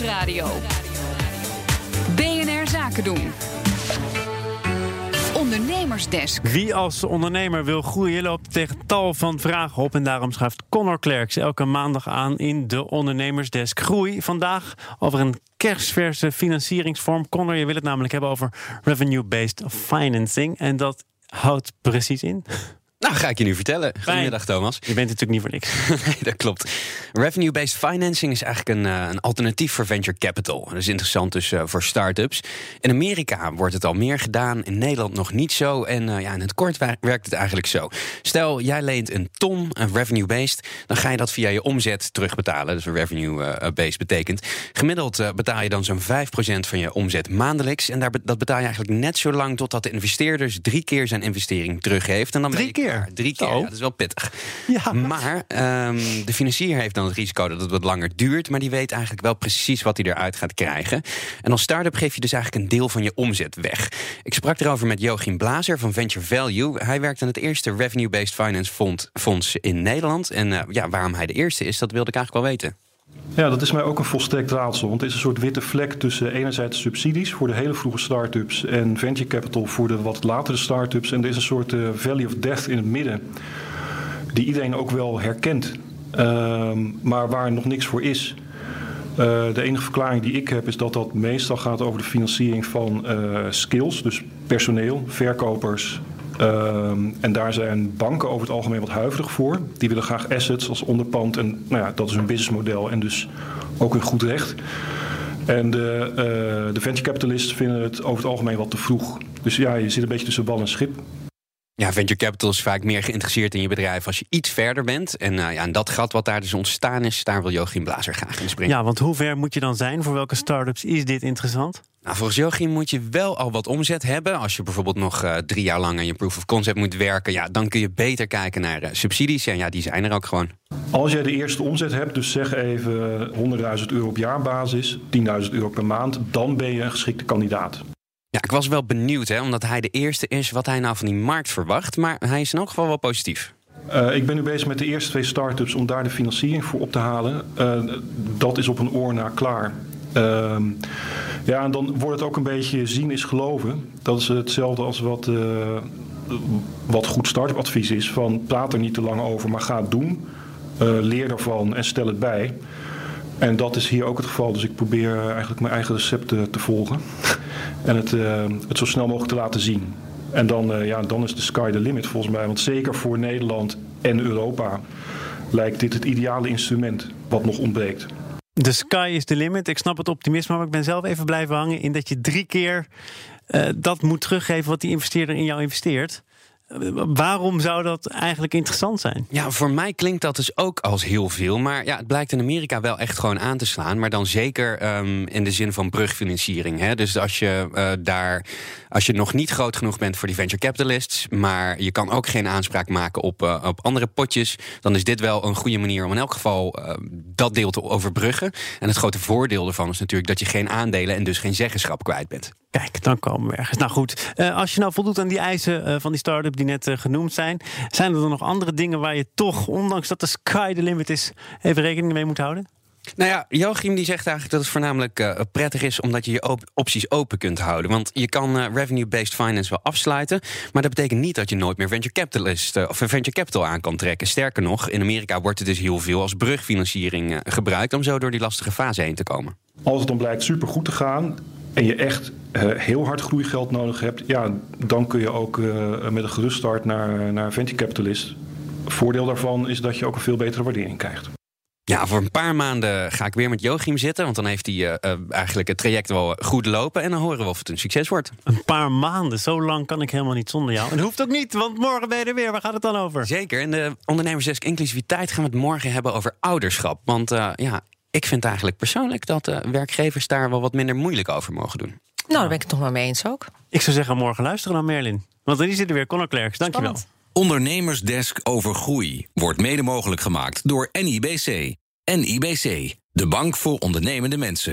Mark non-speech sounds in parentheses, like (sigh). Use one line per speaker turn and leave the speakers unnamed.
Nieuwsradio. BNR Zaken doen. Ondernemersdesk.
Wie als ondernemer wil groeien loopt tegen tal van vragen op. En daarom schuift Connor Klerks elke maandag aan in de Ondernemersdesk Groei. Vandaag over een kerstverse financieringsvorm. Connor, je wil het namelijk hebben over revenue-based financing. En dat houdt precies in.
Nou, ga ik je nu vertellen. Goedemiddag, Thomas.
Je bent natuurlijk niet voor niks. (laughs)
nee, dat klopt. Revenue-based financing is eigenlijk een, uh, een, alternatief voor venture capital. Dat is interessant dus uh, voor start-ups. In Amerika wordt het al meer gedaan, in Nederland nog niet zo. En uh, ja, in het kort werkt het eigenlijk zo. Stel, jij leent een ton revenue-based, dan ga je dat via je omzet terugbetalen. Dus revenue-based betekent. Gemiddeld betaal je dan zo'n 5% van je omzet maandelijks. En daar, dat betaal je eigenlijk net zo lang totdat de investeerder drie keer zijn investering teruggeeft. En dan
drie keer?
Drie keer, ja, dat is wel pittig. Ja. Maar um, de financier heeft dan het risico dat het wat langer duurt... maar die weet eigenlijk wel precies wat hij eruit gaat krijgen. En als start-up geef je dus eigenlijk een deel van je omzet weg. Ik sprak erover met Joachim Blazer van Venture Value. Hij werkt aan het eerste Revenue-Based Finance Fonds in Nederland. En uh, ja, waarom hij de eerste is, dat wilde ik eigenlijk wel weten.
Ja, dat is mij ook een volstrekt raadsel. Want het is een soort witte vlek tussen enerzijds subsidies voor de hele vroege start-ups en venture capital voor de wat latere start-ups. En er is een soort uh, valley of death in het midden, die iedereen ook wel herkent, uh, maar waar nog niks voor is. Uh, de enige verklaring die ik heb is dat dat meestal gaat over de financiering van uh, skills, dus personeel, verkopers, Uh, en daar zijn banken over het algemeen wat huiverig voor. Die willen graag assets als onderpand. En nou ja, dat is hun businessmodel en dus ook een goed recht. En de, uh, de venture capitalists vinden het over het algemeen wat te vroeg. Dus ja, je zit een beetje tussen bal en schip.
Ja, venture capital is vaak meer geïnteresseerd in je bedrijf als je iets verder bent. En, uh, ja, en dat gat wat daar dus ontstaan is, daar wil Joachim Blazer graag in springen.
Ja, want hoe ver moet je dan zijn? Voor welke start-ups is dit interessant?
Nou, volgens Joachim moet je wel al wat omzet hebben. Als je bijvoorbeeld nog uh, drie jaar lang aan je proof of concept moet werken, ja, dan kun je beter kijken naar uh, subsidies. En ja, die zijn er ook gewoon.
Als jij de eerste omzet hebt, dus zeg even 100.000 euro op jaarbasis, 10.000 euro per maand, dan ben je een geschikte kandidaat.
Ja, ik was wel benieuwd, hè, omdat hij de eerste is, wat hij nou van die markt verwacht. Maar hij is in elk geval wel positief.
Uh, ik ben nu bezig met de eerste twee start-ups om daar de financiering voor op te halen. Uh, dat is op een oor na klaar. Uh, ja, en dan wordt het ook een beetje zien is geloven. Dat is hetzelfde als wat, uh, wat goed start-up advies is. Van praat er niet te lang over, maar ga het doen. leer ervan en stel het bij. En dat is hier ook het geval. Dus ik probeer eigenlijk mijn eigen recept te, te volgen. En het, uh, het zo snel mogelijk te laten zien. En dan, uh, ja, dan is de sky the limit volgens mij. Want zeker voor Nederland en Europa lijkt dit het ideale instrument wat nog ontbreekt.
De sky is the limit. Ik snap het optimisme, maar ik ben zelf even blijven hangen in dat je drie keer uh, dat moet teruggeven wat die investeerder in jou investeert. Waarom zou dat eigenlijk interessant zijn?
Ja, voor mij klinkt dat dus ook als heel veel. Maar ja, het blijkt in Amerika wel echt gewoon aan te slaan. Maar dan zeker um, in de zin van brugfinanciering. Hè? Dus als je uh, daar, als je nog niet groot genoeg bent voor die venture capitalists, maar je kan ook geen aanspraak maken op, uh, op andere potjes, dan is dit wel een goede manier om in elk geval uh, dat deel te overbruggen. En het grote voordeel ervan is natuurlijk dat je geen aandelen en dus geen zeggenschap kwijt bent.
Kijk, dan komen we ergens. Nou goed, uh, als je nou voldoet aan die eisen uh, van die start-up die net uh, genoemd zijn, zijn er dan nog andere dingen waar je toch, ondanks dat de sky the limit is, even rekening mee moet houden?
Nou ja, Joachim die zegt eigenlijk dat het voornamelijk uh, prettig is omdat je je op opties open kunt houden. Want je kan uh, revenue-based finance wel afsluiten, maar dat betekent niet dat je nooit meer venture capitalist uh, of venture capital aan kan trekken. Sterker nog, in Amerika wordt het dus heel veel als brugfinanciering gebruikt om zo door die lastige fase heen te komen.
Als het dan blijkt supergoed te gaan en je echt uh, heel hard groeigeld nodig hebt, ja, dan kun je ook uh, met een gerust start naar, naar venture capitalist. Voordeel daarvan is dat je ook een veel betere waardering krijgt.
Ja, voor een paar maanden ga ik weer met Joachim zitten. Want dan heeft hij uh, eigenlijk het traject wel goed lopen. En dan horen we of het een succes wordt.
Een paar maanden, zo lang kan ik helemaal niet zonder jou. En dat hoeft ook niet, want morgen ben je er weer. Waar gaat het dan over?
Zeker. In de Ondernemersdesk Inclusiviteit gaan we het morgen hebben over ouderschap. Want uh, ja, ik vind eigenlijk persoonlijk dat uh, werkgevers daar wel wat minder moeilijk over mogen doen.
Nou, daar ben ik het toch maar mee eens ook.
Ik zou zeggen, morgen luisteren naar Merlin. Want dan is er weer Conor Klerks. Dankjewel.
Ondernemersdesk over groei wordt mede mogelijk gemaakt door NIBC. NIBC, de bank voor ondernemende mensen.